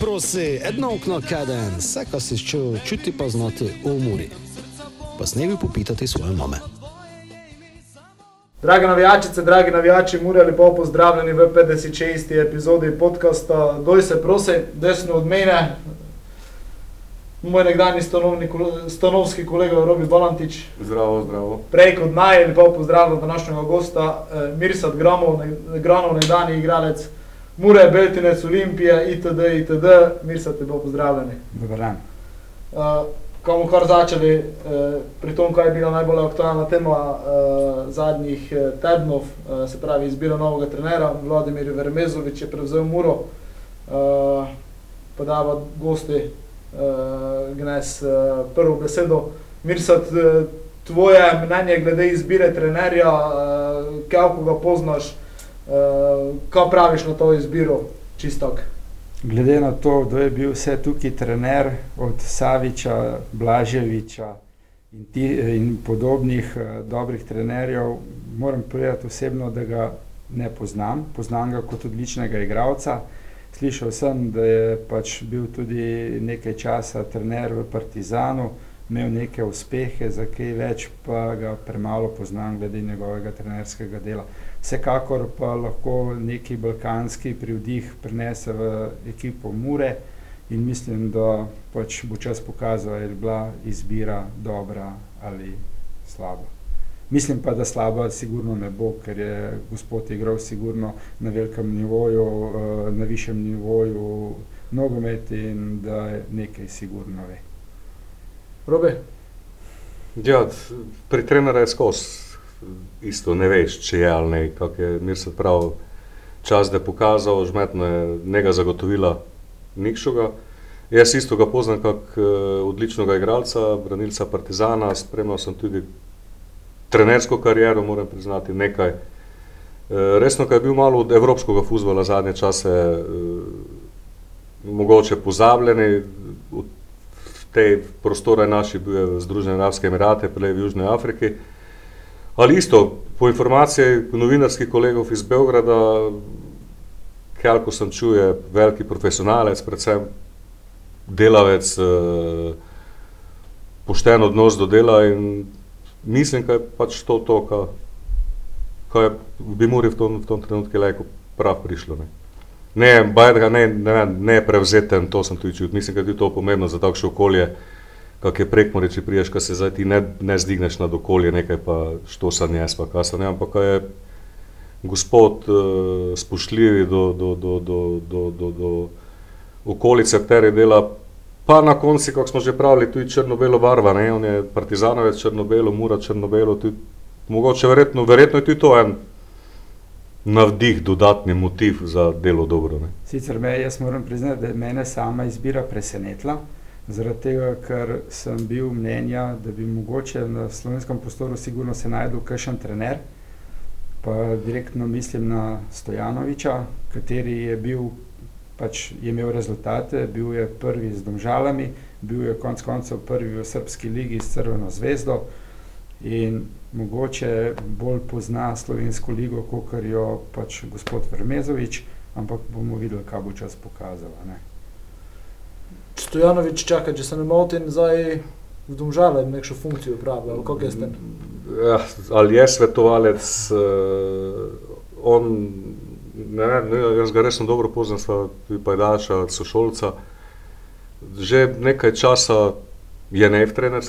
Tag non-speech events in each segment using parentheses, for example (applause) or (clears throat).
Prosi, edno okno kaden, vse, kar si čutil, čuti pa znati v umori. Pa snevi popitati svoje mame. Drage navijačice, dragi navijači, Mure, lepo pozdravljeni v 56. epizodi podcasta Doj se prosi, desno od mene, moj nekdanji stanovni, stanovski kolega Robi Balantič. Zdravo, zdravo. Prej kot naj, lepo pozdravljam današnjega gosta, eh, Mirsad Gramov, ne, Granov, nekdanji igralec Mure, Beltinec, Olimpije, itd. itd. Mirsad, lepo pozdravljeni. Dobar dan. Uh, ko bomo kar začeli uh, pri tom, kaj je bila najbolj aktualna tema uh, zadnjih uh, tednov, uh, se pravi izbira novega trenera, Vladimir Vermezovič je prevzel Muro, uh, podava gosti uh, Gnes uh, prvo besedo. Mirsad, uh, tvoje mnenje glede izbire trenerja, uh, kako ga poznaš, uh, kaj praviš na to izbiro, čistok? Glede na to, kdo je bil vse tukaj trener, od Saviča, Blaževiča in, ti, in podobnih uh, dobrih trenerjev, moram povedati osebno, da ga ne poznam. Poznam ga kot odličnega igralca. Slišal sem, da je pač bil tudi nekaj časa trener v Partizanu, imel neke uspehe, za kaj več pa ga premalo poznam glede njegovega trenerskega dela. Vsekakor pa lahko neki balkanski privdih prinese v ekipo Mure in mislim, da pač bo čas pokazal, ali je bila izbira dobra ali slaba. Mislim pa, da slaba sigurno ne bo, ker je gospod igral sigurno na velikem nivoju, eh, na višjem nivoju nogomet in da nekaj sigurno ve. Robe? Ja, pri trenerju je skozi isto ne veš, če je ali ne. Kak je mir se prav čas, da je pokazal, žmetno je njega zagotovila Nikšoga. Jaz isto ga poznam kot uh, odličnega igralca, branilca Partizana, spremljal sem tudi trenersko kariero, moram priznati nekaj. Uh, resno, kaj je bil malo od evropskega futbola zadnje čase, uh, mogoče pozabljeni, v tej prostore naši bil je Združene Arabske Emirate, prej v Južni Afriki. Ali isto, po informaciji novinarskih kolegov iz Beograda, Kjalko sem čuje, veliki profesionalec, predvsem delavec, eh, pošten odnos do dela in mislim, da je pač to to, kar bi morali v v tom trenutku lajko prav prišlo. Ne, ne, bajda, ne, ne, ne prevzeten, to sem tudi čutil, mislim, da je to pomembno za takšno okolje kak je prek more, če priješ, kaj se zdaj ti ne, ne zdigneš na okolje, nekaj pa što sa njes, pa kaj sa ne, ampak kaj je gospod uh, spoštljivi do, do, do, do, do, do, do okolice, kateri dela, pa na konci, kako smo že pravili, tudi črno-belo barva, ne, on je partizanovec črno-belo, mura črno-belo, tudi mogoče verjetno, verjetno je tudi to en navdih, dodatni motiv za delo dobro. Ne. Sicer me, jaz moram priznati, da je mene sama izbira presenetila, zaradi tega, ker sem bil mnenja, da bi mogoče na slovenskem prostoru sigurno se najdel kakšen trener, pa direktno mislim na Stojanoviča, kateri je bil, pač je imel rezultate, bil je prvi z domžalami, bil je konc koncev prvi v Srpski ligi s Crveno zvezdo in mogoče bolj pozna slovensko ligo, kot jo pač gospod Vermezovič, ampak bomo videli, kaj bo čas pokazal. Stojanovič čaka, če se ne motim, zdaj v domžale nekšo funkcijo upravlja, ali kako je s tem? Ja, ali je svetovalec, uh, on, ne, ne, jaz ga resno dobro poznam, sva tudi pajdaša, sošolca. Že nekaj časa je nev trener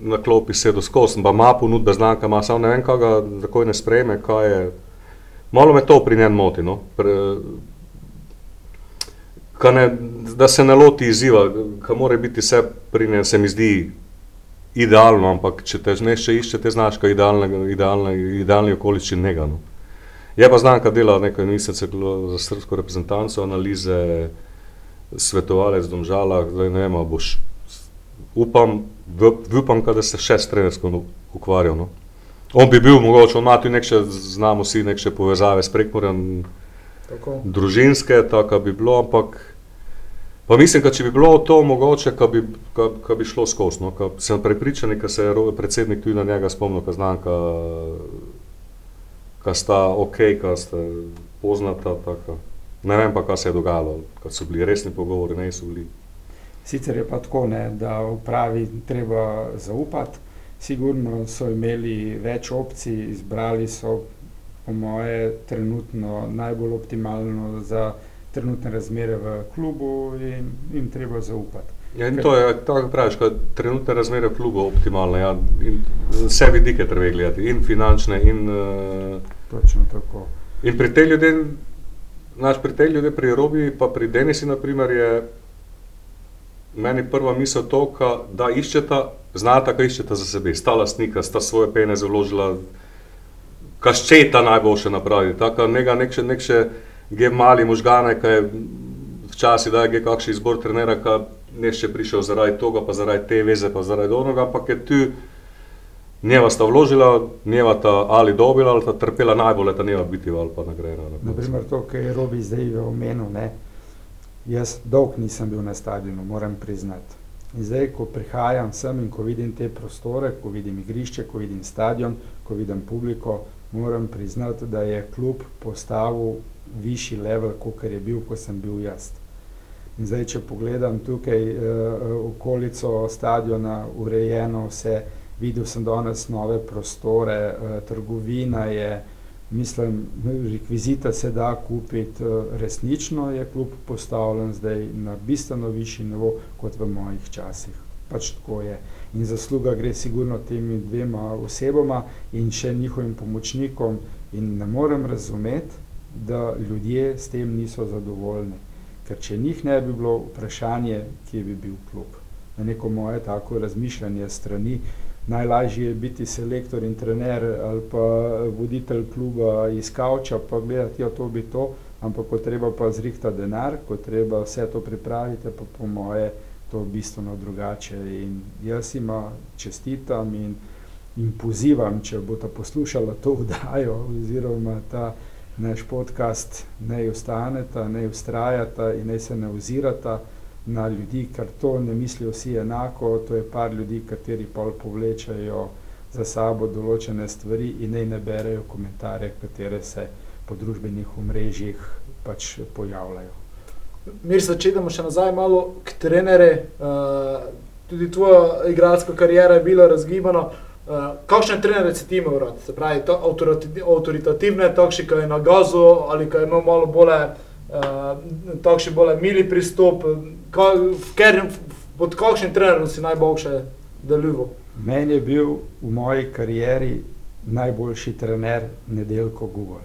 na klopi sedel skozi, pa ima ponudbe znanka, ima samo ne vem, kaj ga takoj ne sprejme, kaj je. Malo me to pri njem moti, no. Pre, ne, da se ne loti izziva, ki mora biti vse pri njej, se mi zdi idealno, ampak če te nekaj išče, te znaš, kaj je idealni, idealni okoliščin njega. No. Je pa znam, kaj dela nekaj mesecev za srpsko reprezentanco, analize, svetovalec domžala, da ne vem, boš. Upam, upam, da se še s trenersko ukvarjal. No. On bi bil mogoče, on ima tudi nekaj, znamo vsi, nekaj povezave s prekmorjem, družinske, tako bi bilo, ampak Pa mislim, da če bi bilo to mogoče, da bi, bi šlo skozi. No? Sem prepričan, da se je predsednik tudi na njega spomnil, da znam, da sta ok, da sta poznata. Taka. Ne vem pa, kaj se je dogajalo, ko so bili resni pogovori, ne so bili. Sicer je pa tako, ne, da upravi treba zaupati. Sigurno so imeli več opcij, izbrali so, po moje, trenutno najbolj optimalno za trenutne razmere v klubu in jim treba zaupati. Ja, in to je, tako praviš, kot trenutne razmere v klubu optimalne. Ja, vse vidike treba gledati, in finančne, in. Uh, Točno tako. In pri tej ljudeh, naš pri tej ljudeh, pri Robi, pa pri Denisi, naprimer, je meni prva misel to, da iščeta, znata, kaj iščeta za sebe, sta lastnika, sta svoje pene založila, kaščeta najboljše napravi, tako neka nek še, nek še ge mali možgane, ki je včasih da je kakšen izbor trenera, ki ne še prišel zaradi toga, pa zaradi te veze, pa zaradi onoga, ampak je tu njeva sta vložila, njeva ta ali dobila, ali ta trpela najbolje, da njeva biti ali pa nagrajena. Naprimer to, kar je Robi zdaj ne, Jaz dolg nisem bil na stadionu, moram priznati. In zdaj, ko prihajam sem in ko vidim te prostore, ko vidim igrišče, ko vidim stadion, ko vidim publiko, moram priznati, da je klub postavil višji level, kot je bil, ko sem bil jaz. In zdaj, če pogledam tukaj uh, okolico stadiona, urejeno vse, videl sem danes nove prostore, uh, trgovina je, mislim, rekvizita se da kupiti, eh, resnično je klub postavljen zdaj na bistveno višji nivo kot v mojih časih. Pač tako je. In zasluga gre sigurno temi dvema osebama in še njihovim pomočnikom in ne morem razumeti, da ljudje s tem niso zadovoljni. Ker če njih ne bi bilo vprašanje, kje bi bil klub. Na neko moje tako razmišljanje strani, najlažje je biti selektor in trener ali pa voditelj kluba iz kavča, pa gledati, ja, to bi to, ampak ko treba pa zrihtati denar, ko treba vse to pripraviti, pa po moje to bistveno drugače. In jaz ima čestitam in, in pozivam, če bo ta poslušala to (laughs) vdajo oziroma ta naš podcast, naj ostaneta, naj ustrajata in naj se ne ozirata na ljudi, ker to ne mislijo vsi enako, to je par ljudi, kateri pol povlečajo za sabo določene stvari in ne, ne berejo komentarje, katere se po družbenih omrežjih pač pojavljajo. Mir se čedamo še nazaj malo k trenere, uh, tudi tvoja igralska karijera je bila razgibana. Uh, kakšne trenere si ti imel rad? Se pravi, to avtoritativne, takšne, ki je na gazu ali ki je imel malo bolje, uh, takšne bolj mili pristop, ker, pod kakšnim trenerom si najboljše deloval? Meni je bil v moji karieri najboljši trener Nedeljko Google.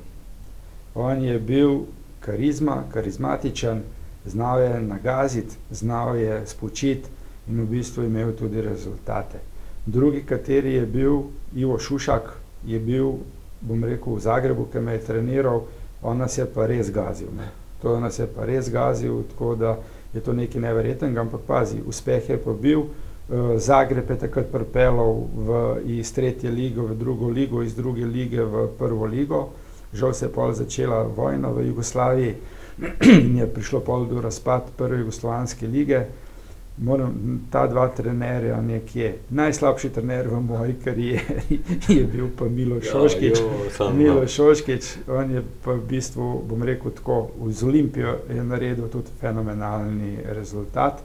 On je bil karizma, karizmatičen, znal je nagaziti, znal je spočiti in v bistvu imel tudi rezultate. Drugi, kateri je bil Ivo Šušak, je bil, bom rekel, v Zagrebu, ki me je treniral, on nas je pa res gazil. Ne. To nas je pa res gazil, tako da je to nekaj neverjetnega, ampak pazi, uspeh je pa bil. Eh, Zagreb je takrat pripeljal iz tretje lige v drugo ligo, iz druge lige v prvo ligo. Žal se je pol začela vojna v Jugoslaviji (clears throat) in je prišlo pol do razpad prve jugoslovanske lige moram, ta dva trenerja nekje. Najslabši trener v moji karieri (laughs) je bil pa Milo Šoškič. Ja, Milo Šoškič, on je pa v bistvu, bom rekel tako, z Olimpijo je naredil tudi fenomenalni rezultat.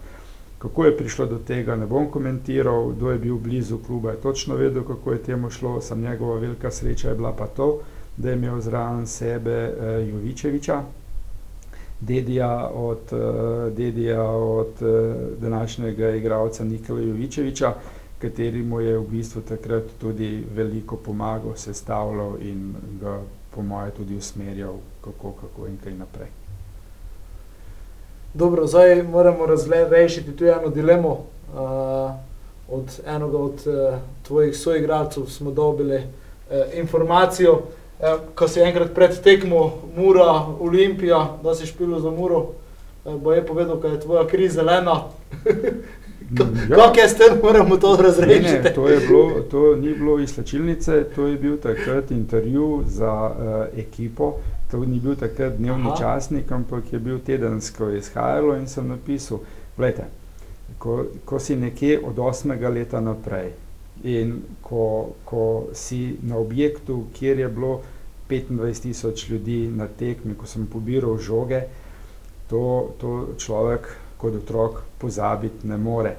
Kako je prišlo do tega, ne bom komentiral, kdo je bil blizu kluba, je točno vedel, kako je temu šlo, sem njegova velika sreča je bila pa to, da je imel zraven sebe eh, Jovičeviča, dedija od, uh, dedija od uh, današnjega igralca Nikola Jovičeviča, kateri mu je v bistvu takrat tudi veliko pomagal, sestavljal in ga po moje tudi usmerjal, kako, kako in kaj naprej. Dobro, zdaj moramo razrešiti tu eno dilemo. Uh, od enega od uh, tvojih soigralcev smo dobili uh, informacijo, Eh, ko si enkrat pred tekmo Mura, Olimpija, da si špil za Muro, eh, bo je povedal, da je tvoja kri zelena. (laughs) Ja. Kako je s tem, moramo to razrešiti? Ne, to, bilo, to ni bilo iz slčilnice, to je bil takrat intervju za uh, ekipo. To ni bil takrat dnevni Aha. časnik, ampak je bil tedensko izhajalo in sem napisal, gledajte, ko, ko si nekje od osmega leta naprej in ko, ko si na objektu, kjer je bilo 25 tisoč ljudi na tekmi, ko sem pobiral žoge, to, to človek kot otrok pozabiti ne more.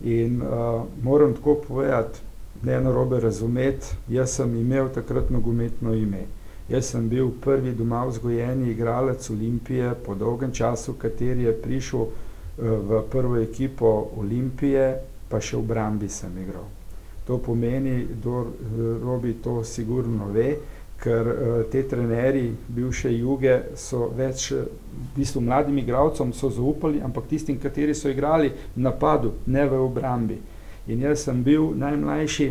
In uh, moram tako povedati, ne na robe razumeti, jaz sem imel takrat nogometno ime. Jaz sem bil prvi doma vzgojeni igralec Olimpije po dolgem času, kateri je prišel uh, v prvo ekipo Olimpije, pa še v Brambi sem igral. To pomeni, da robi to sigurno ve, ker uh, te trenerji, bivše juge, so več, v bistvu mladim igralcem so zaupali, ampak tistim, kateri so igrali v napadu, ne v obrambi. In jaz sem bil najmlajši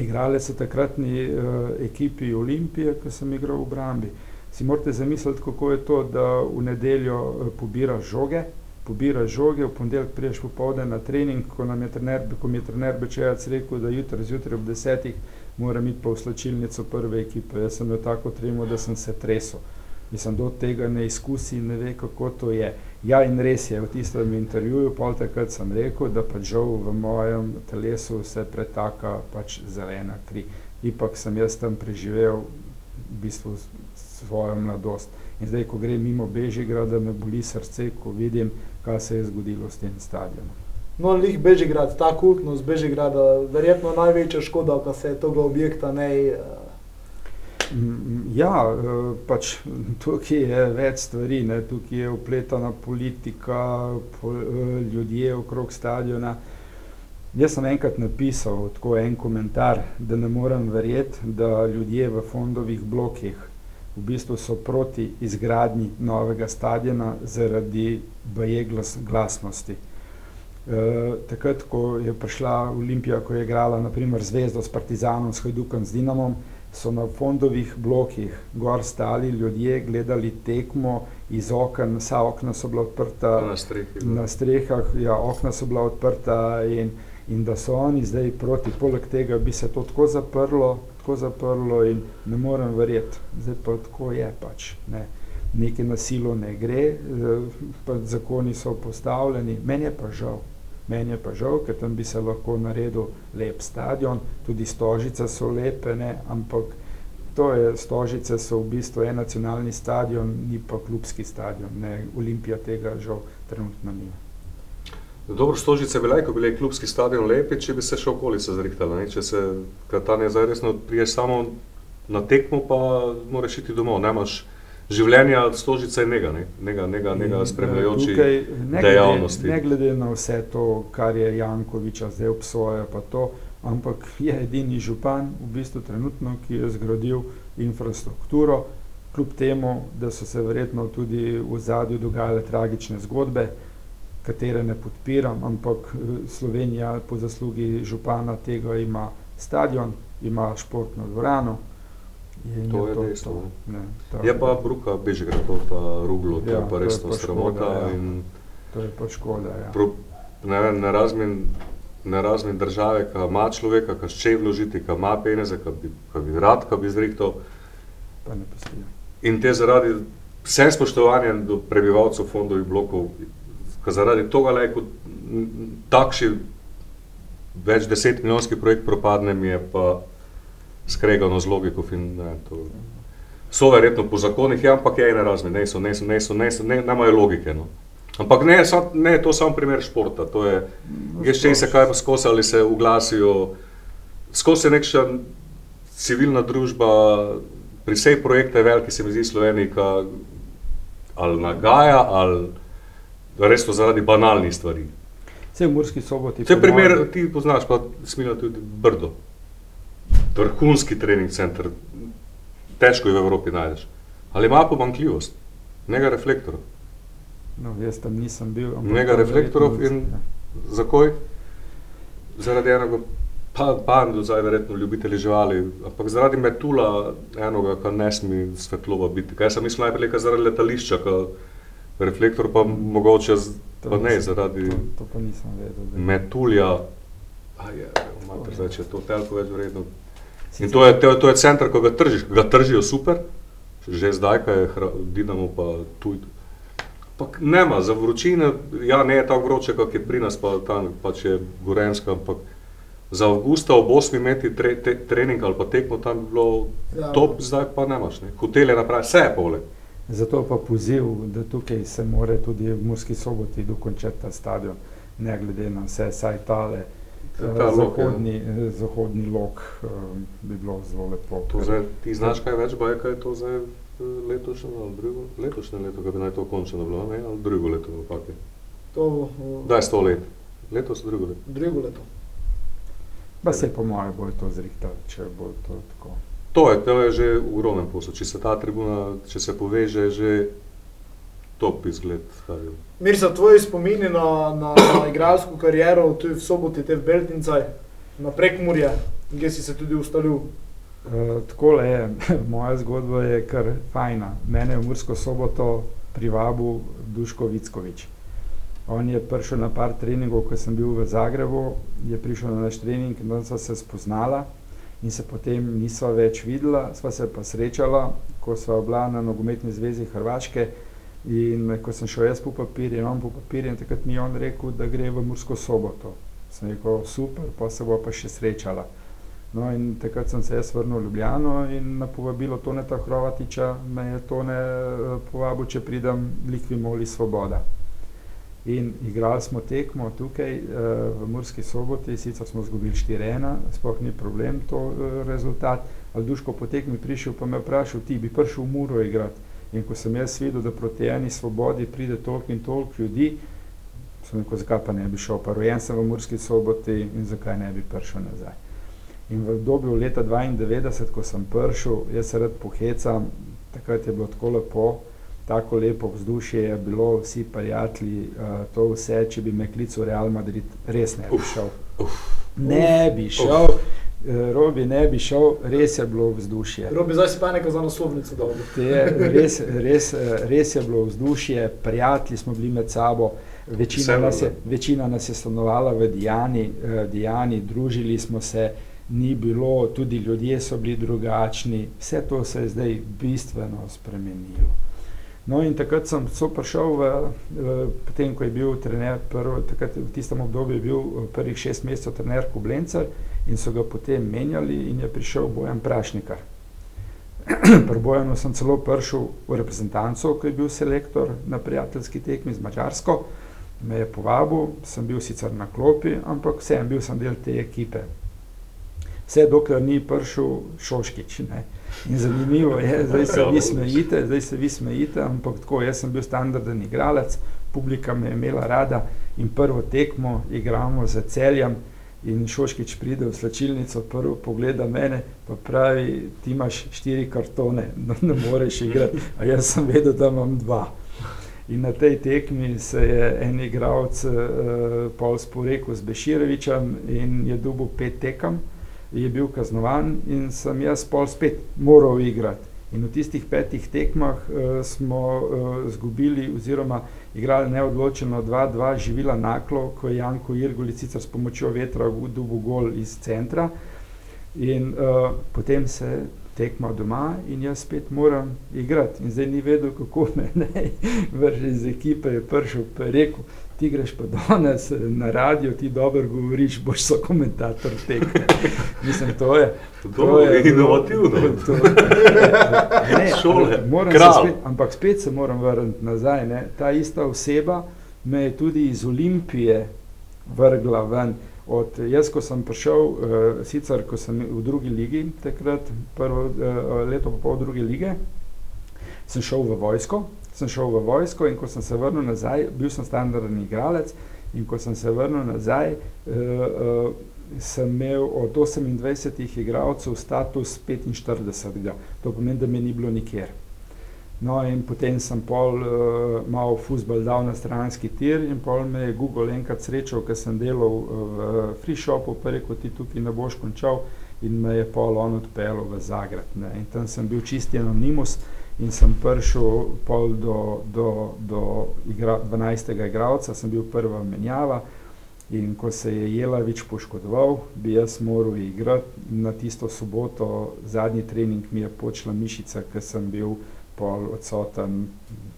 igralec v takratni uh, ekipi Olimpije, ko sem igral v obrambi. Si morate zamisliti, kako je to, da v nedeljo pobiraš žoge, pobiraš žoge, v ponedeljek priješ popovdne na trening, ko, je trener, ko mi je trener Bečejac rekel, da jutri zjutraj ob desetih moram iti pa v slačilnico prve ekipe. Jaz sem jo tako tremo, da sem se tresel. Mislim, do tega ne izkusi in ne ve, kako to je. Ja, in res je, v tistem intervjuju, pol takrat sem rekel, da pač žal v mojem telesu se pretaka pač zelena kri. Ipak sem jaz tam preživel v bistvu svojo mladost. In zdaj, ko grem mimo Bežigrada, me boli srce, ko vidim, kaj se je zgodilo s tem stadionom. No, lih Bežigrad, ta kultnost Bežigrada, verjetno največja škoda, da se je tega objekta ne. Ja, pač tukaj je več stvari, ne? tukaj je upletena politika, ljudje okrog stadiona. Jaz sem enkrat napisal tako en komentar, da ne morem verjeti, da ljudje v fondovih blokih v bistvu so proti izgradnji novega stadiona zaradi baje glas, glasnosti. E, takrat, ko je prišla Olimpija, ko je igrala naprimer Zvezdo s Partizanom, s Hajdukom, z Dinamom, so na fondovih blokih gor stali ljudje, gledali tekmo iz okna, vsa okna so bila odprta. Na, strehi, na strehah, ja, okna so bila odprta in, in da so oni zdaj proti. Poleg tega bi se to tako zaprlo, tako zaprlo in ne morem verjeti, zdaj pa tako je pač. Ne. Nekaj nasilo ne gre, pa zakoni so postavljeni, meni je pa žal. Meni je pa žal, ker tam bi se lahko naredil lep stadion, tudi stožice so lepe, ne, ampak to je, stožice so v bistvu en nacionalni stadion, ni pa klubski stadion, ne, Olimpija tega žal trenutno nima. Dobro, stožice bi lahko bile klubski stadion lepi, če bi se še okolica zrihtala. Ne? Če se Katanja zdaj resno priješ samo na tekmo, pa moraš iti domov. Nemaš življenja, stožica je nega, ne? nega, nega, nega spremljajoči Tukaj, ne dejavnosti. Glede, ne glede na vse to, kar je Jankoviča zdaj obsoja, pa to, ampak je edini župan v bistvu trenutno, ki je zgradil infrastrukturo, kljub temu, da so se verjetno tudi v zadju dogajale tragične zgodbe, katere ne podpiram, ampak Slovenija po zaslugi župana tega ima stadion, ima športno dvorano. To je dejstvo. Je pa Bruka, Bežigrad, to pa Ruglo, to Ja, je pa to je res pa to sramota. ja. in To je pa škoda. Ja. pro- Ne vem, na razmin, na razmin države, ki ima človeka, ki še vložiti, ki ima peneze, ki bi, ki bi rad, ki bi zrihtal. Ne pustijo. In te zaradi vsem spoštovanjem do prebivalcev fondovih blokov, ki zaradi tega le kot m, takšen več deset milijonski projekt propadne, mi je pa skregano z logiko. In, ne, to, so verjetno po zakonih, ja, ampak je ena razmin, ne so, ne so, ne so, ne so, ne, nemajo logike. No. Ampak ne, sam, ne, to je samo primer športa. To je, jaz če se kaj skozi ali se uglasijo, skozi nekša civilna družba, pri vsej projekte veliki se mi zdi Sloveniji, ka ali nagaja, ali res to zaradi banalnih stvari. Vse v Murski soboti. Če po primer, mojem- ti poznaš pa smila tudi Brdo. Vrhunski trening center, težko jih v Evropi najdeš. Ali ima pomankljivost? Nega reflektorov. No, jaz tam nisem bil. to reflektorov in- ja. Zakaj? Zaradi enega pa, bandu, zdaj verjetno ljubitelji živali, ampak zaradi metula enega, ki ne sme svetlova biti. Kaj sem mislil najprej, kaj zaradi letališča, ki reflektor pa mogoče, z, To pa ne, zaradi To, to pa nisem vedel. da- metulja. A je, zdaj, če je to telko več vredno. In to je, to, je- to je center, ko ga tržiš, ga tržijo super, že zdaj, ko je hra- Dinamo pa tuj. Ampak nema, za vročine, ja, ne je tako vroče, kot je pri nas, pa tam pač je Gorenska, ampak za avgusta ob 8 imeti tre, te, trening ali pa tekmo tam bi bilo Ja. top, zdaj pa nemaš. Ne? Hotel je napravil, vse je poleg. Zato pa poziv, da tukaj se more tudi v Murski soboti dokončati ta stadion, ne glede na vse, saj tale Ta eh, lok, ja. zahodni, eh, zahodni lok eh, bi bilo zelo lepo. Zdaj, ti znaš kaj več, baj, kaj je to zdaj letošnje ali drugo? Letošnje leto, ko bi naj to končno bilo, ne? ali drugo leto, kak je? To v Daj sto let. Letos drugo leto. drugo leto. Pa se po mojem bo to zrihtalo, če bo to tako. To je, to je že ogromen posel. Če se ta tribuna, če se poveže, je že top izgled. stadion. Mirza, tvoji spomini na, na, na (coughs) igralsko kariero, tu v soboti, te v Beltincaj, na prekmurje, kjer si se tudi ustalil. Uh, Tako je, (laughs) moja zgodba je kar fajna. Mene je v Mursko soboto privabil Duško Vickovič. On je prišel na par treningov, ko sem bil v Zagrebu, je prišel na naš trening in tam sva se spoznala in se potem nisva več videla, sva se pa srečala, ko sva bila na nogometni zvezi Hrvaške in ko sem šel jaz po papirje in on po papirje in takrat mi je on rekel, da gre v Mursko soboto. Sem rekel, super, pa se bo pa še srečala. No, in takrat sem se jaz vrnil v Ljubljano in na povabilo Toneta Hrovatiča me je Tone eh, povabil, če pridem Likvi Moli Svoboda. In igrali smo tekmo tukaj eh, v Murski soboti, sicer smo izgubili 4-1, sploh ni problem to eh, rezultat. Alduško po tekmi prišel pa me vprašal, ti bi prišel v Muro igrati. In ko sem jaz videl, da proti eni svobodi pride toliko in toliko ljudi, sem rekel, zakaj pa ne bi šel, pa rojen sem v Murski soboti in zakaj ne bi prišel nazaj. In v obdobju leta 92, ko sem prišel, jaz se rad pohecam, takrat je bilo tako lepo, tako lepo vzdušje je bilo, vsi prijatelji, uh, to vse, če bi me klical Real Madrid, res ne bi šel. Ne bi šel, uh, Robi ne bi šel, res je bilo vzdušje. Robi, zdaj si pa nekaj za naslovnico dal. Res, res, eh, res je bilo vzdušje, prijatelji smo bili med sabo, večina nas, je, večina nas je stanovala v Dijani, eh, Dijani, družili smo se, ni bilo, tudi ljudje so bili drugačni, vse to se je zdaj bistveno spremenilo. No in takrat sem prišel, v, v, potem ko je bil trener, prvo, takrat v tistem obdobju je bil eh, prvih šest mesecev trener Kublencar in so ga potem menjali in je prišel Bojan Prašnikar. (clears throat) Pri Bojanu sem celo prišel v reprezentanco, ko je bil selektor na prijateljski tekmi z Mačarsko. Me je povabil, sem bil sicer na klopi, ampak vsem bil sem del te ekipe. Vse dokler ni prišel Šoškič. Ne. In zanimivo je, zdaj se vi smejite, zdaj se vi smejite, ampak tako, jaz sem bil standarden igralec, publika me je imela rada in prvo tekmo igramo za celjem. In Šoškič pride v slačilnico, prvo pogleda mene, pa pravi, ti imaš štiri kartone, no, ne moreš igrati. A jaz sem vedel, da imam dva. In na tej tekmi se je en igralec uh, pol sporekel z Beširovičem in je dobil pet tekem, je bil kaznovan in sem jaz pol spet moral igrati. In v tistih petih tekmah uh, smo uh, zgubili oziroma igrali neodločeno 2-2 živila naklo, ko je Janko Irgulic sicer s pomočjo vetra dobil gol iz centra. In uh, potem se tekma doma in jaz spet moram igrati. In zdaj ni vedel, kako (laughs) me naj vrže iz ekipe, je prišel pa je rekel, ti greš pa danes na radio, ti dobro govoriš, boš so komentator tekme. (laughs) Mislim, to je. To je inovativno. (laughs) To, (laughs) ne, Šole, moram se spet, ampak spet se moram vrniti nazaj. Ne. Ta ista oseba me je tudi iz Olimpije vrgla ven. Od, jaz, ko sem prišel, uh, sicer ko sem v drugi ligi, takrat prvo uh, leto pa pol druge lige, sem šel v vojsko, sem šel v vojsko in ko sem se vrnil nazaj, bil sem standardni igralec in ko sem se vrnil nazaj, uh, uh, sem imel od 28 igralcev status 45. To pomeni, da me ni bilo nikjer. No, in potem sem pol uh, malo fusbal dal na stranski tir, in pol me je Google enkrat srečal, ker sem delal uh, v free shopu, pa rekel, ti tukaj ne boš končal, in me je pol on odpeljal v Zagreb. Ne. In tam sem bil čisti anonimus in sem prišel pol do, do, do igra, 12. igralca, sem bil prva menjava. In ko se je Jelavič poškodoval, bi jaz moral igrati. Na tisto soboto, zadnji trening mi je počela mišica, ker sem bil pol odsoten,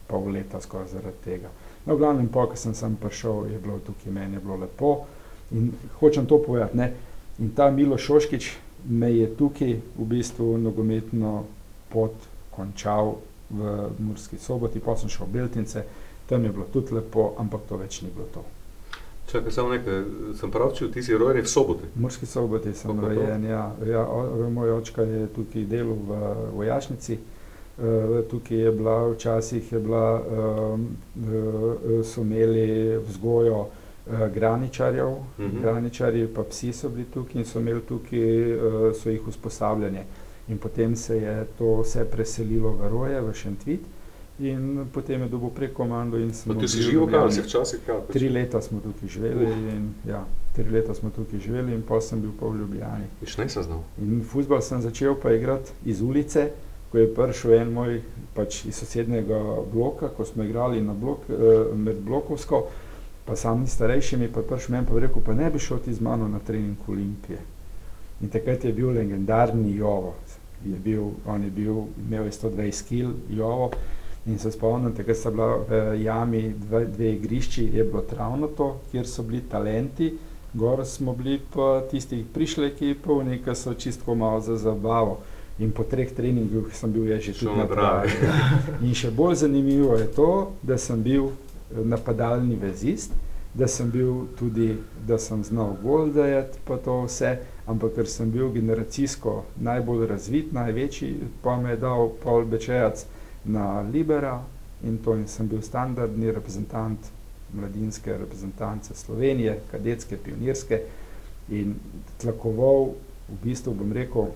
pol leta skoraj zaradi tega. No, v glavnem, po, ko sem sem prišel, je bilo tukaj meni je bilo lepo. In hočem to povedati, ne, In ta Milo Šoškič me je tukaj v bistvu nogometno pot končal v Murski soboti, pa sem šel v Beltince, tam je bilo tudi lepo, ampak to več ni bilo to. Čakaj, samo nekaj, sem pravčil, ti si rojen v soboti. V Murski soboti sem Kako to? rojen, ja. ja o, moj očka je tukaj delal v vojašnici. Uh, tukaj je bila, včasih je bila, um, uh, so imeli vzgojo uh, graničarjev, Mhm. graničarji pa psi so bili tukaj in so imeli tukaj, uh, so jih usposabljanje. In potem se je to vse preselilo v Roje, v Šentvit in potem je dobil prek komando in smo Pa ti si živel, kaj si včasih kaj? Tri leta smo tukaj živeli in ja, tri leta smo tukaj živeli in potem sem bil pa v Ljubljani. Viš, ne sem znal. In futbol sem začel pa igrati iz ulice, ko je prišel en moj pač iz sosednjega bloka, ko smo igrali na blok, eh, med blokovsko, pa sam starejši mi je pa prišel meni pa rekel, pa ne bi šel ti z mano na trening Olimpije. In takrat je bil legendarni Jovo. Je bil, on je bil, imel je 120 kg Jovo in se spomnim, takrat sta bila v jami dve, dve igrišči, je bilo travnato, kjer so bili talenti, gor smo bili pa tisti prišleki, polni, ki so čistko malo za zabavo. In po treh treningih sem bil že tudi na travi. In še bolj zanimivo je to, da sem bil eh, napadalni vezist, da sem bil tudi, da sem znal gol dajati, pa to vse, ampak ker sem bil generacijsko najbolj razvit, največji, pa me je dal Paul Bečejac na Libera in to in sem bil standardni reprezentant mladinske reprezentance Slovenije, kadetske, pionirske in tlakoval, v bistvu bom rekel,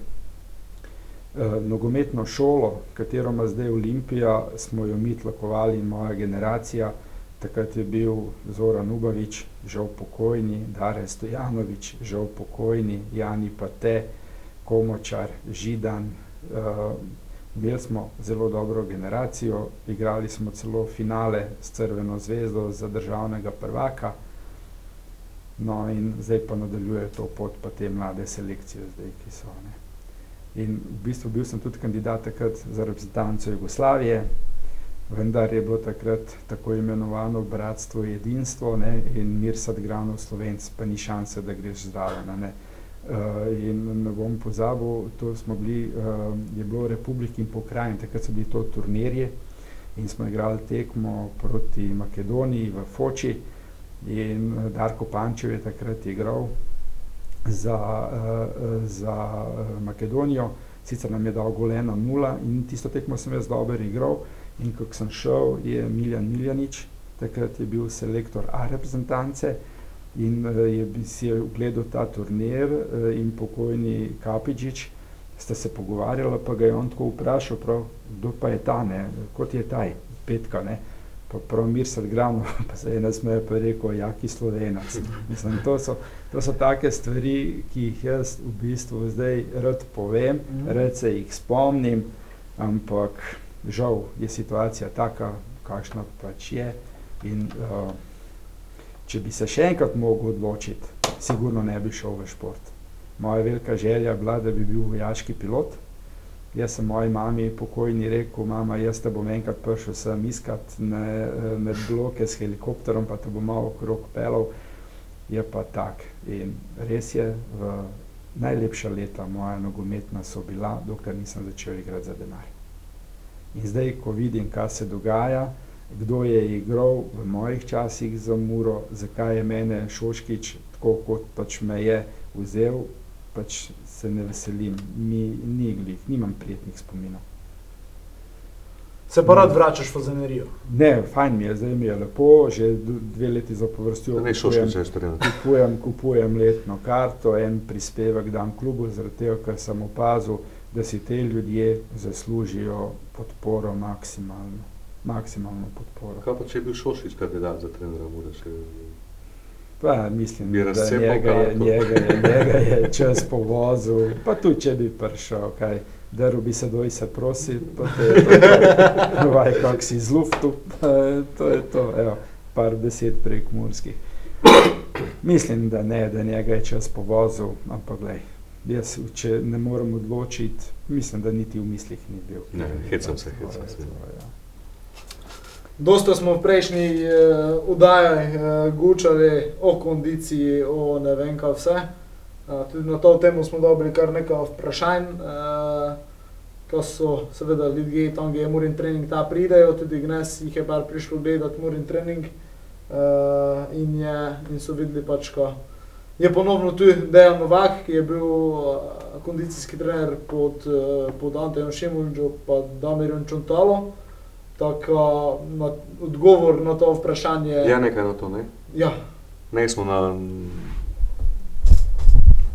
eh, nogometno šolo, katero ima zdaj Olimpija, smo jo mi tlakovali in moja generacija. Takrat je bil Zoran Ubavič, žal pokojni, Dare Stojanovič, žal pokojni, Jani Pate, Komočar, Židan. Uh, imeli smo zelo dobro generacijo, igrali smo celo finale s Crveno zvezdo za državnega prvaka. No, in zdaj pa nadaljuje to pot, pa te mlade selekcije, zdaj, ki so. Ne. In v bistvu bil sem tudi kandidat takrat za reprezentanco Jugoslavije, vendar je bilo takrat tako imenovano bratstvo jedinstvo ne, in mir sad granov slovenc, pa ni šanse, da greš zraven. Ne. Uh, in ne bom pozabil, to smo bili, uh, je bilo Republik in pokrajin, takrat so bili to turnirji in smo igrali tekmo proti Makedoniji v Foči in Darko Pančev je takrat igral za, uh, za uh, Makedonijo, sicer nam je dal gol 1-0 in tisto tekmo sem jaz dobro igral in ko sem šel, je Miljan Miljanič, takrat je bil selektor A reprezentance in uh, je si je ogledal ta turnir uh, in pokojni Kapičič sta se pogovarjala, pa ga je on tako vprašal, prav, kdo pa je ta, ne, kot je taj, petka, ne. Pa prav mir sad gramo, (laughs) pa se je nasmejal, pa je rekel, jaki slovenac. Mislim, to so, to so take stvari, ki jih jaz v bistvu zdaj rad povem, Mhm. rad se jih spomnim, ampak žal je situacija taka, kakšna pač je. In uh, če bi se še enkrat mogel odločiti, sigurno ne bi šel v šport. Moja velika želja je bila, da bi bil vojaški pilot. Jaz sem moji mami pokojni rekel, mama, jaz te bom enkrat prišel sem iskat ne, med bloke s helikopterom, pa te bom malo okrog pelal. Je pa tak. In res je, v najlepša leta moja nogometna so bila, dokler nisem začel igrati za denar. In zdaj, ko vidim, kaj se dogaja, kdo je igral v mojih časih za Muro, zakaj je mene Šoškič tako, kot pač me je vzel, pač se ne veselim, mi ni glih, nimam prijetnih spominov. Se pa rad vračaš v zanerijo. Ne, fajn mi je, zdaj mi je lepo, že dve leti zapovrstjo Ne, šoški če je trener. kupujem, kupujem letno karto, en prispevek dam klubu, zaradi tega, ker sem opazil, da si te ljudje zaslužijo podporo maksimalno. Maksimalno podporo. Kaj pa če je bil Šošič kandidat za trenera, še... Pa mislim, Bi da njega je, njega, je, njega je čas povozil, pa tudi če bi prišel, kaj, drl bi se doj se prosi, pa to je (laughs) to, vaj, kak si z luftu, pa to je to, evo, par besed prek murskih. Mislim, da ne, da njega je čas povozil, ampak glej, jaz, če ne morem odločiti, mislim, da niti v mislih ni bil. Ne, hecam se, hecam se. ja. Dosta smo v prejšnji uh, udajah uh, gučali o kondiciji, o ne vem kaj vse. Uh, Uh, tudi na to temo smo dobili kar nekaj vprašanj, uh, ko so seveda ljudje tam, kjer je Murin trening, ta pridejo, tudi Gnes jih je par prišlo gledati Murin trening uh, in, je, in so videli pač, ko je ponovno tu Dejan Novak, ki je bil uh, kondicijski trener pod, uh, pod Antejem Šimunčo pa Damirjem Čontalo. Tako na odgovor na to vprašanje. Je nekaj na to, ne? Ja. Ne smo na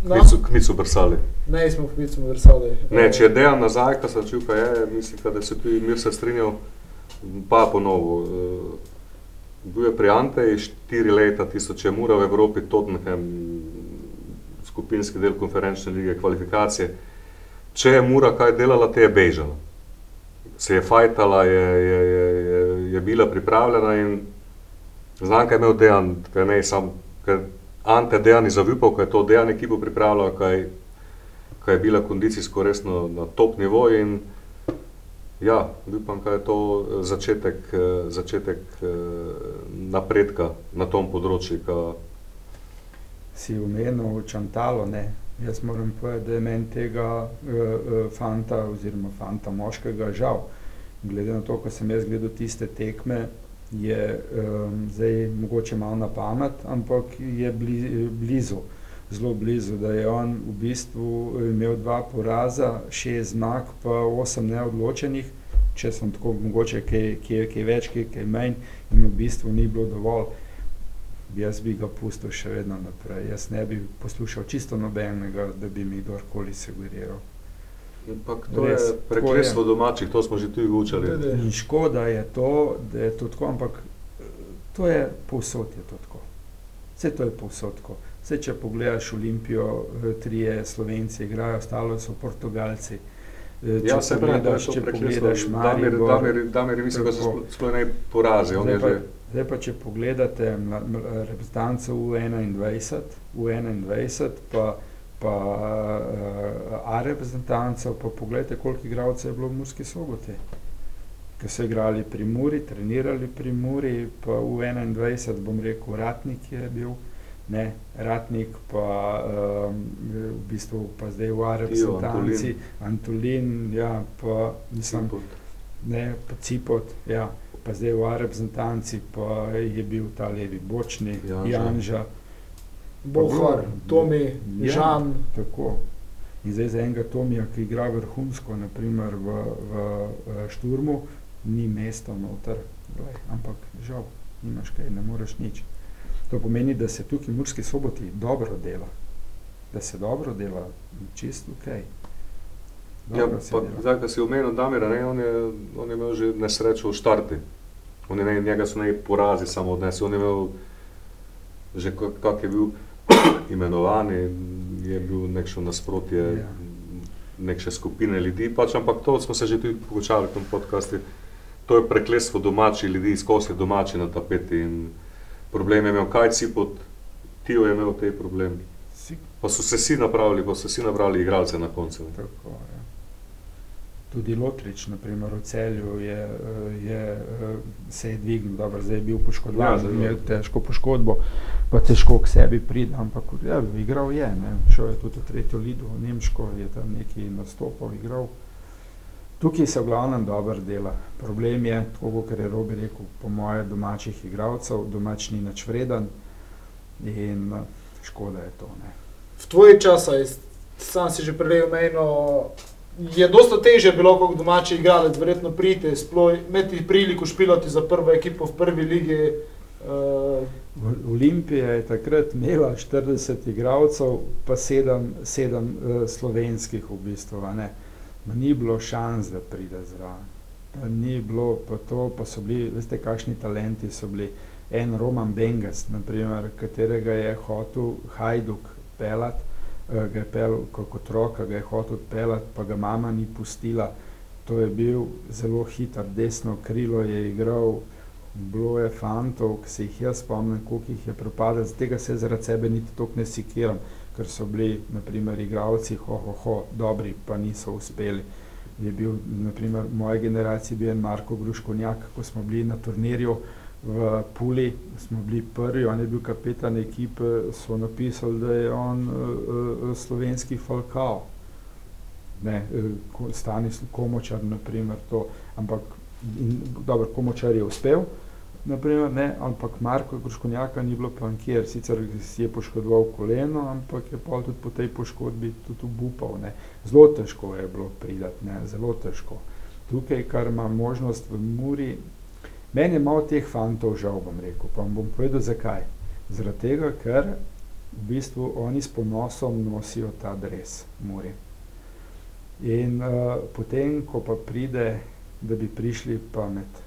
kmicu, kmicu brsali. Ne, smo v Kmicu vrsali. Ne, če je dejan nazaj, ko se čuva, pa je, mislim, da se tudi mir se strinjal, pa ponovo. Uh, bil je pri Anteji štiri leta, tisoč je mura v Evropi, Tottenham, skupinski del konferenčne lige, kvalifikacije. Če je mura kaj delala, te je bežala. Se je fajtala, je, je, je, je, je bila pripravljena in znam, kaj je imel dejan, kaj ne sam, kaj Ante dejan je zavipal, kaj je to dejan ekipo pripravljala, kaj ki je bila kondicijsko resno na top nivoju. In, ja, upam, da je to začetek, eh, začetek eh, napredka na tom področju. Ka... Si umenil čantalo, ne. Jaz moram povedati, da je meni tega uh, fanta, oziroma fanta moškega, žal. Glede na to, ko sem jaz gledal tiste tekme, je um, zdaj mogoče malo na pamet, ampak je bli, blizu zelo blizu, da je on v bistvu imel dva poraza, šest zmag, pa osem neodločenih, če sem tako mogoče kaj, kaj, kaj več, kaj, kaj manj, in v bistvu ni bilo dovolj. Jaz bi ga pustil še vedno naprej. Jaz ne bi poslušal čisto nobenega, da bi mi kdorkoli sugeriral. Ampak to Res, je prekletstvo domačih, to smo že tudi učili. In škoda je to, da je to tako, ampak to je povsod je to tako. Vse to je povsod tako. Vse, če pogledaš Olimpijo, trije Slovenci igrajo, ostalo so Portugalci. Če ja, se pogledaš, če pogledaš Maribor, Damir, Damir, mislim, da so sploh ne porazi. Zdaj pa, zdaj pa, če pogledate reprezentanco U21, U21 pa, pa uh, A reprezentanco, pa pogledajte, koliko igralcev je bilo v Murski soboti. Ki so igrali pri Muri, trenirali pri Muri, pa U21, bom rekel, Ratnik je bil ne, Ratnik, pa um, v bistvu pa zdaj v Arabski Antolin, ja, pa nisem, ne, pa Cipot, ja, pa zdaj v Arabski pa je bil ta levi bočni, Janža. Janža Bohar, Tomi, ja, Žan. Tako. In zdaj za enega Tomija, ki igra vrhunsko, naprimer v, v, v Šturmu, ni mesta noter, ampak žal, nimaš kaj, ne moreš nič. To pomeni, da se tukaj v Murski soboti dobro dela, da se dobro dela, čisto ok. Ja, zdaj, ko si omenil Damira, ne, on, je, on je imel že nesrečo v štarti. On je, ne, njega so ne porazi samo odnesli, on je imel že kak je bil (clears throat) imenovan, je bil nekšo nasprotje ja. nekše skupine ljudi, pač, ampak to smo se že tudi pogočali v tem podcastu. To je prekletstvo domačih ljudi, skozi domači na tapeti. In, problem je imel Kajci, pod Tijo je imel te probleme. Pa so se vsi napravili, pa so vsi napravili igralce na koncu. Tako, ja. Tudi Lotrič, naprimer v celju, je, je, se je dvignil, dobro, zdaj je bil poškodovan, ja, imel težko poškodbo, pa težko k sebi pride, ampak ja, igral je, ne. šel je tudi v tretjo lido, v Nemško je tam nekaj nastopal, igral. Tukaj se v glavnem dobro dela. Problem je, tako kot je Robi rekel, po moje domačih igralcev, domač ni nič vreden in škoda je to. Ne. V tvoji časa, sam si že prej omenil, je dosta teže bilo kot domači igralec, verjetno priti, imeti priliko špilati za prvo ekipo v prvi ligi. Uh, Olimpija je takrat imela 40 igralcev, pa 7, 7 uh, slovenskih v bistvu. Ne. Ma ni bilo šans, da pride zraven. Ni bilo, pa to, pa so bili, veste, kakšni talenti so bili. En Roman Bengas, naprimer, katerega je hotel Hajduk pelati, eh, ga je pel kot otroka, ga je hotel pelati, pa ga mama ni pustila. To je bil zelo hiter, desno krilo je igral, bilo je fantov, ki se jih jaz spomnim, koliko jih je propadlo, z tega se zaradi sebe niti toliko ne sikiram ker so bili naprimer igralci, ho, ho, dobri, pa niso uspeli. Je bil, naprimer, v moji generaciji bil Marko Gruškovnjak, ko smo bili na turnirju, v Puli, smo bili prvi, on je bil kapetan ekipe, so napisali, da je on uh, uh, slovenski Falkao. Ne, uh, Stanis Komočar, naprimer, to, ampak in, dobro, Komočar je uspel, naprimer, ne, ampak Marko Gruškonjaka ni bilo pa nikjer, sicer si je poškodoval koleno, ampak je pa tudi po tej poškodbi tudi obupal. Ne. Zelo težko je bilo pridati, ne, zelo težko. Tukaj, kar ima možnost v Muri, meni je malo teh fantov žal, bom rekel, pa vam bom povedal zakaj. Zaradi tega, ker v bistvu oni s ponosom nosijo ta dres Muri. In uh, potem, ko pa pride, da bi prišli pa med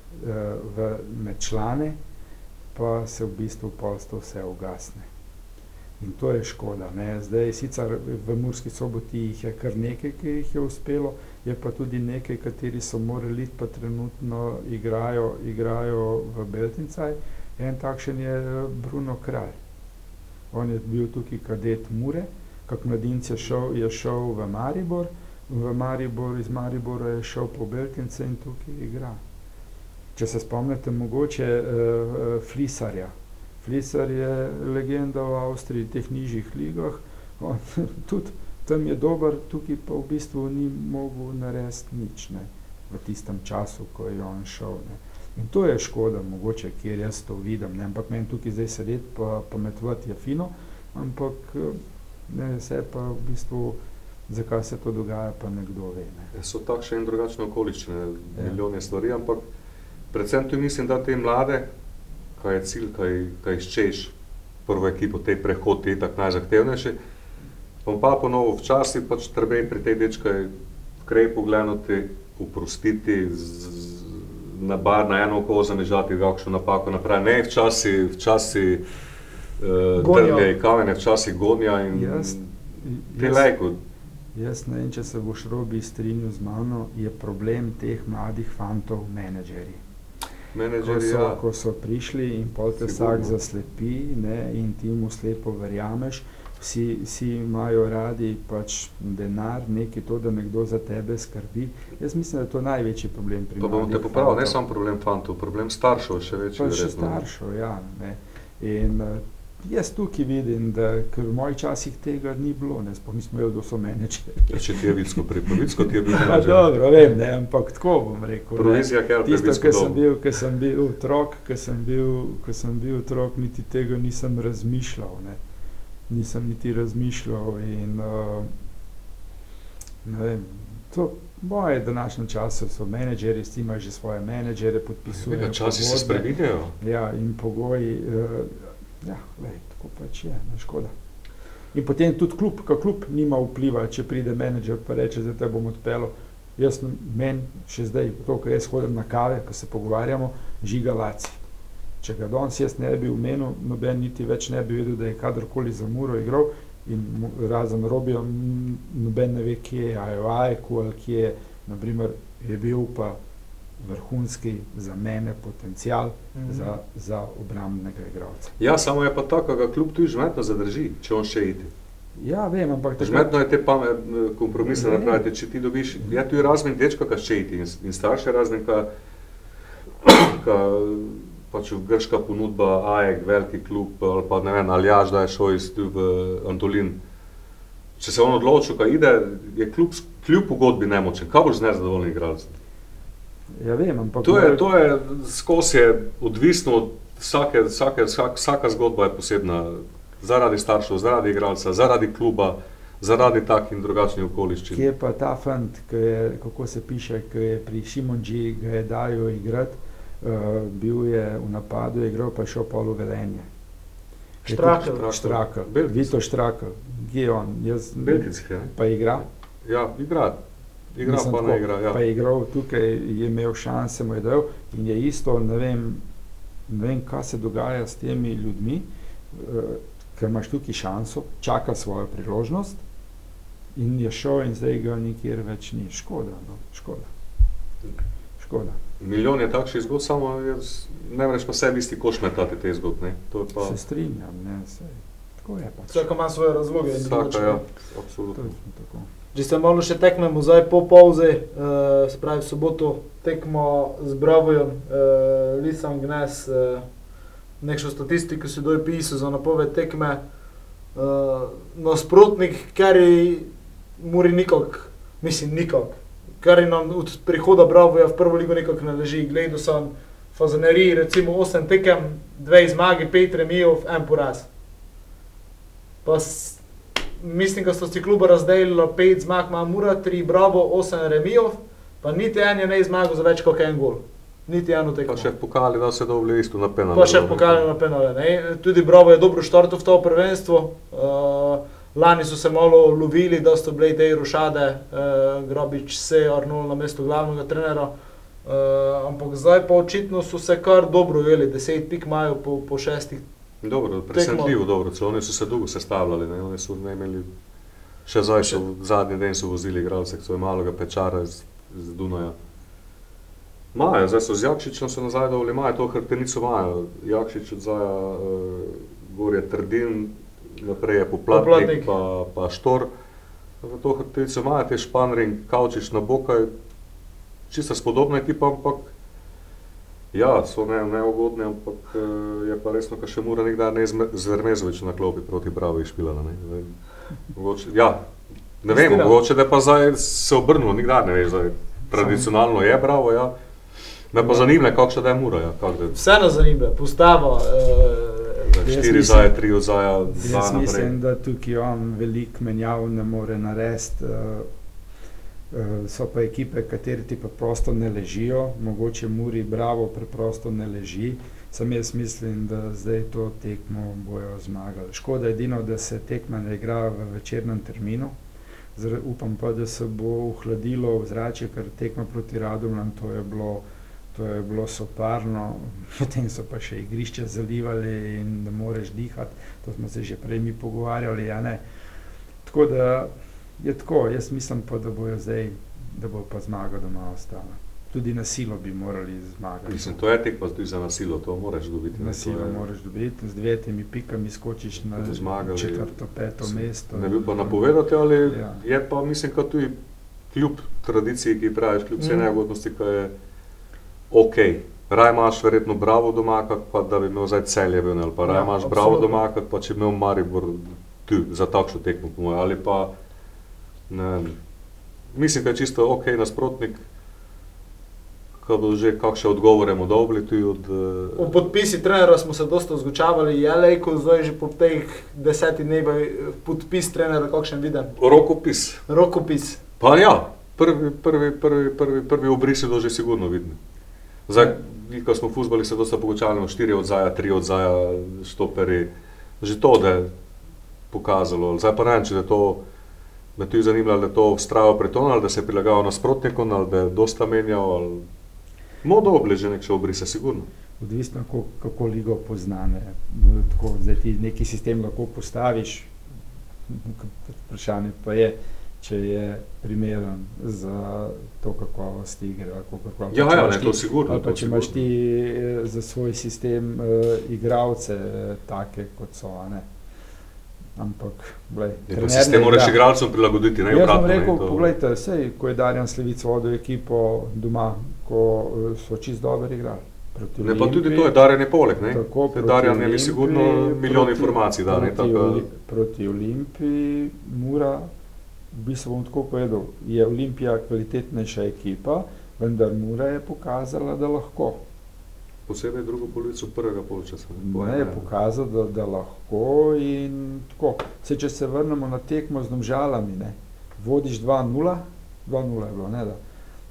v, med člane, pa se v bistvu polsto vse ugasne. In to je škoda. Ne. Zdaj, sicer v Murski soboti jih je kar nekaj, ki jih je uspelo, je pa tudi nekaj, kateri so morali, pa trenutno igrajo, igrajo v Beltincaj. En takšen je Bruno Kralj. On je bil tukaj kadet Mure, kak mladinc je šel, je šel v Maribor, v Maribor, iz Maribora je šel po Beltince in tukaj igra. Če se spomnite, mogoče uh, Flisarja. Flisar je legenda v Avstriji, teh nižjih ligah, on, (laughs) tudi tam je dober, tukaj pa v bistvu ni mogel narediti nič ne, v tistem času, ko je on šel. Ne. In to je škoda, mogoče, kjer jaz to vidim, ne. ampak meni tukaj zdaj sedeti pa pametovati je fino, ampak ne, vse pa v bistvu, zakaj se to dogaja, pa nekdo ve. Ne. So takšne in drugačne okoliščine, ja. milijone stvari, ampak predvsem tu mislim, da te mlade, kaj je cilj, kaj, kaj iščeš, prvo ekipo, te prehod, te tako najzahtevnejše. Pa pa ponovo včasih pač treba pri tej dečki krej pogledati, uprostiti, na bar na eno oko zamežati, kakšno napako napravi. Ne, včasih, včasih uh, trne kamene, včasih gonja in jaz, te lajko. Jaz ne vem, če se boš robi strinil z mano, je problem teh mladih fantov menedžerji ko, so, ja. ko so prišli in pol te vsak zaslepi ne, in ti mu slepo verjameš. Vsi, vsi imajo radi pač denar, nekaj to, da nekdo za tebe skrbi. Jaz mislim, da je to največji problem pri nas. Pa bom te popravil, ne samo problem fantov, problem staršev še večji. Pa še staršev, ja. Ne. In uh, Jaz tukaj vidim, da ker v mojih časih tega ni bilo, ne sploh nismo imeli, da so menedžerji. Ja, če ti je vidsko pripovedsko, ti je bil menedžer. Dobro, vem, ne, ampak tako bom rekel. Provizija, ker Tisto, ko sem bil, ko sem bil otrok, ko sem bil, ko sem bil otrok, niti tega nisem razmišljal, ne. Nisem niti razmišljal in uh, ne vem, to moje današnje čase so menedžeri, s tem imajo že svoje menedžere, podpisujejo. Časi se spreminjajo. Ja, in pogoji. Uh, Ja, lej, tako pač je, ne škoda. In potem tudi klub, ka klub nima vpliva, če pride menedžer pa reče, da te bom odpeljal. Jaz meni še zdaj, to, ko jaz hodim na kave, ko se pogovarjamo, žiga laci. Če ga danes jaz ne bi umenil, noben niti več ne bi vedel, da je kadarkoli za Muro igral in razen Robijo, noben ne ve, kje je, a je v Ajeku ali kje je, naprimer, je bil pa vrhunski za mene potencial mm -hmm. za, za obrambnega igralca. Ja, samo je pa tako, da kljub tu žmetno zadrži, če on še ide. Ja, vem, ampak tako... Žmetno je te pamet, kompromise napraviti, če ti dobiš, ja, tu je razmen dečka, ka še ide in, in starše razne, ka, (clears throat) ka pač grška ponudba, AEK, veliki klub, ali pa ne vem, Aljaž, da je šel iz tu v Antolin. Če se on odločil, ka ide, je klub, kljub pogodbi nemočen, kaj boš z nezadovoljnim igralcem? Ja, vem, ampak to je, to je skozi je odvisno od vsake, vsake, vsak, vsaka zgodba je posebna. Zaradi staršev, zaradi igralca, zaradi kluba, zaradi takih in drugačnih okoliščin. Kje je pa ta fant, je, kako se piše, ki je pri Šimonji ga je dajo igrati, uh, bil je v napadu, je igral pa šel polo velenje. Štrakl. Štrakl. Vito Štrakl. Kje je on? Jaz, Belgic, ja. Pa igra? Ja, igra. Igra Mislim, pa tako, igra. Ja. Pa je igral tukaj, je imel šanse, mu je dal in je isto, ne vem, ne vem, kaj se dogaja s temi ljudmi, uh, ker imaš tukaj šanso, čaka svojo priložnost in je šel in zdaj ga nikjer več ni. Škoda, no, škoda. škoda. Milijon je takšnih zgodb, samo jaz ne moreš pa sebi isti koš metati te zgodbe. Pa... Se strinjam, ne, se, tako je pač. Vsak ima svoje razloge. Vsaka, ja, absolutno. To je tako. Če se malo še tekmemo zdaj po pauzi, uh, se pravi v soboto tekmo z Bravojem, uh, Lisam Gnes, uh, nekšno statistiko si doj pisal za napoved tekme. Uh, nasprotnik, ker je Muri nikak, mislim nikak, ker je nam od prihoda Bravoja v prvo ligo nikak ne leži. Gledal sem fazaneriji, recimo 8 tekem, 2 zmage, 5 remijev, en poraz. Pa mislim, da so si kluba razdelili 5 zmag, ima Mura, 3 Bravo, 8 remijev, pa niti en je ne zmagal za več kot en gol. Niti eno tekmo. Pa še pokali, da se dobili isto na penale. Pa še pokali na penale. Ne? Tudi Bravo je dobro štartil v to prvenstvo. Uh, lani so se malo lovili, da so bile te rušade, uh, Grobič se je Arnold na mesto glavnega trenera. Uh, ampak zdaj pa očitno so se kar dobro ujeli, deset pik imajo po, po šestih. Dobro, presenetljivo dobro, celo oni so se dolgo sestavljali, ne? oni so ne imeli, še zdaj so zadnji dan so vozili igralce, ki so imali ga pečara iz, iz Dunaja. Maja, zdaj so z Jakšičem se nazaj dovoli, imajo to hrbtenico, imajo Jakšič od zaja, uh, gor je Trdin, naprej je Poplatnik, Poplatnik. pa, pa Štor. V to hrbtenico imajo te Španring, Kavčič na Bokaj, čisto spodobna ekipa, ampak ja, so ne, neugodni, ampak uh, je pa resno, kar še mora nekdaj ne zvermezovič na klopi proti Bravi špilala. Ne? Zdaj, Mogoče, ja, ne vem, mogoče da je pa zdaj se obrnilo, nikdar ne veš, zdaj, tradicionalno je Bravo, ja. Me pa zanima, kakšna da je mura, ja, kak da je Vse nas zanima, postava. Uh, štiri zaje, tri odzaja, dva Jaz naprej. mislim, da tukaj on veliko menjav ne more narediti. Uh, so pa ekipe, kateri ti preprosto ne ležijo, mogoče Muri, Bravo, preprosto ne leži. Sam jaz mislim, da zdaj to tekmo bojo zmagali. Škoda je edino, da se tekma ne igra v večernem terminu. Zar, upam pa, da se bo ohladilo vzračje, ker tekma proti Radomljam, to je bilo, to je bilo soparno, (laughs) potem so pa še igrišče zalivali in da moreš dihati, to smo se že prej mi pogovarjali. Tako da je tako, jaz mislim pa, da bojo zdaj, da bo pa zmaga doma ostala. Tudi na silo bi morali zmagati. Mislim, to je tekma tudi za nasilo, to moraš dobiti. Na silo je- moraš dobiti, z devetimi pikami skočiš na zmagali. četrto, peto Sem- mesto. Ne bi pa napovedati, ali Ja. je pa, mislim, kot tudi kljub tradiciji, ki praviš, kljub vsej Mhm. neugodnosti, ki je ok. Raj imaš verjetno bravo doma, pa da bi imel zdaj celje ven, ali pa raj Ja, imaš bravo doma, pa če bi imel Maribor tu za takšno tekmo, po mojem, ali pa ne, mislim, da je čisto ok nasprotnik, ko bo že kakšne odgovore mu dobili tudi od eh, podpisi trenera smo se dosta zgučavali, je lejko zdaj že po teh desetih dneh podpis trenera, kakšen viden. rokopis. Rokopis. Pa ja, prvi, prvi, prvi, prvi, prvi obrisi so že sigurno vidni. Zdaj, mi, ko smo fuzbali, se dosta pogočali, štiri odzaja, tri odzaja, štoperi, že to, da je pokazalo. Zdaj pa ne vem, če je to, me tu je zanimalo, ali je to vztrajal preton, ali da se je prilagajal nasprotnikom, ali da je dosta menjal, ali... Modo obleže nekše obrise, sigurno. Odvisno, kako, kako ligo poznane. Tako, zdaj ti neki sistem lahko postaviš, vprašanje pa je, če je primeren za to kakovost igre. ali kakorkoli. Ja, Če ja, imaš ne, ti- to sigurno. Ali pa če imaš ti eh, za svoj sistem uh, igralce, uh, take kot so. a Ne? Ampak, glej, Ja, trener ne sistem moraš igra. igralcem prilagoditi, ne Jaz obratno. ne, rekel, to- poglejte, sej, ko je Darjan Slevic vodil ekipo doma, ko eh, so čist dobro igrali. Proti Ne, pa tudi Olimpiji, to je Darjan je poleg, ne? Tako, proti Darjan je sigurno milijon proti- informacij da, ne? Proti, Tako, Oli, proti Olimpiji, Mura, v bistvu bom tako povedal, je Olimpija kvalitetnejša ekipa, vendar Mura je pokazala, da lahko. Posebej drugo polovico prvega polčasa. Ne, je pokazal, da, da lahko in tako. Se, če se vrnemo na tekmo z Domžalami, ne, vodiš 2-0, 2-0 je bilo, ne da.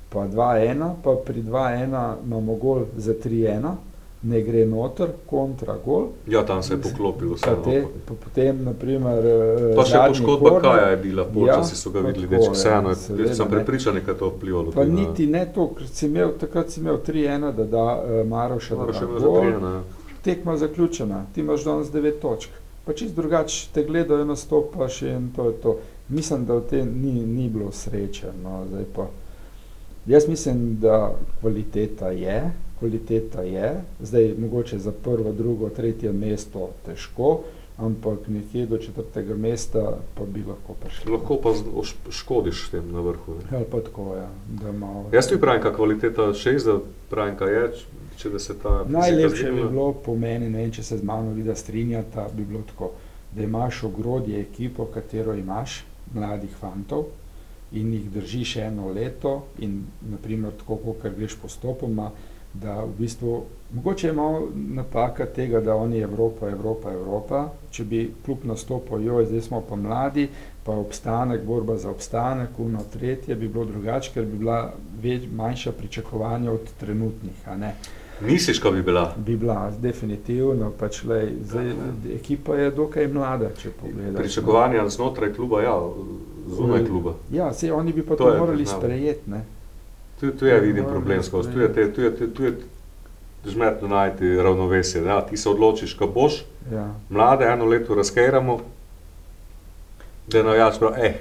Pa 2-1, pa pri 2-1 imamo gol za 3-1, ne gre noter, kontra gol. Ja, tam se je poklopilo Pa vse. te, pa potem, naprimer, eh, Pa še poškodba korner, Kaja je bila, polčasi Ja, so ga pa videli, da ja, vseeno, sem prepričan, da je to vplivalo. Pa tudi niti ne to, ker si imel, takrat si imel 3-1, da da Maroša, da Moraš da imeti gol, zaprijena. tekma zaključena, ti imaš danes 9 točk. Pa čist drugače te gledajo, nastopaš in to je to. Mislim, da v tem ni, ni bilo sreče. No, pa. Jaz mislim, da kvaliteta je, kvaliteta je, zdaj mogoče za prvo, drugo, tretje mesto težko, ampak nekje do četrtega mesta pa bi lahko prišli. Lahko pa škodiš tem na vrhu. Ne. Ali pa tako, ja, da malo. Jaz tudi pravim, kakva kvaliteta šest, da pravim, kaj je, če- da se ta Najlepše bi bilo po meni, ne vem, če se z mano vidi, strinjata, bi bilo tako, da imaš ogrodje ekipo, katero imaš, mladih fantov in jih držiš eno leto in naprimer tako, kot greš postopoma, da v bistvu, mogoče je malo napaka tega, da oni Evropa, Evropa, Evropa, če bi kljub nastopu, joj, zdaj smo pa mladi, pa obstanek, borba za obstanek, uno tretje, bi bilo drugače, ker bi bila več, manjša pričakovanja od trenutnih. Misliš, kaj bi bila? Bi bila, definitivno. Pač, lej, zdaj, ekipa je dokaj mlada, če pogledaš. Pričakovanja znotraj kluba, ja, zunaj kluba. Ja, sej oni bi pa To to, morali sprejeti. Tu, tu je vidim problem skozi, tu je, te, tu je, tu je žmetno najti ravnovesje. Ja, ti se odločiš, ko boš, Ja. mlade eno leto razkeramo, da ne jaš prav, eh,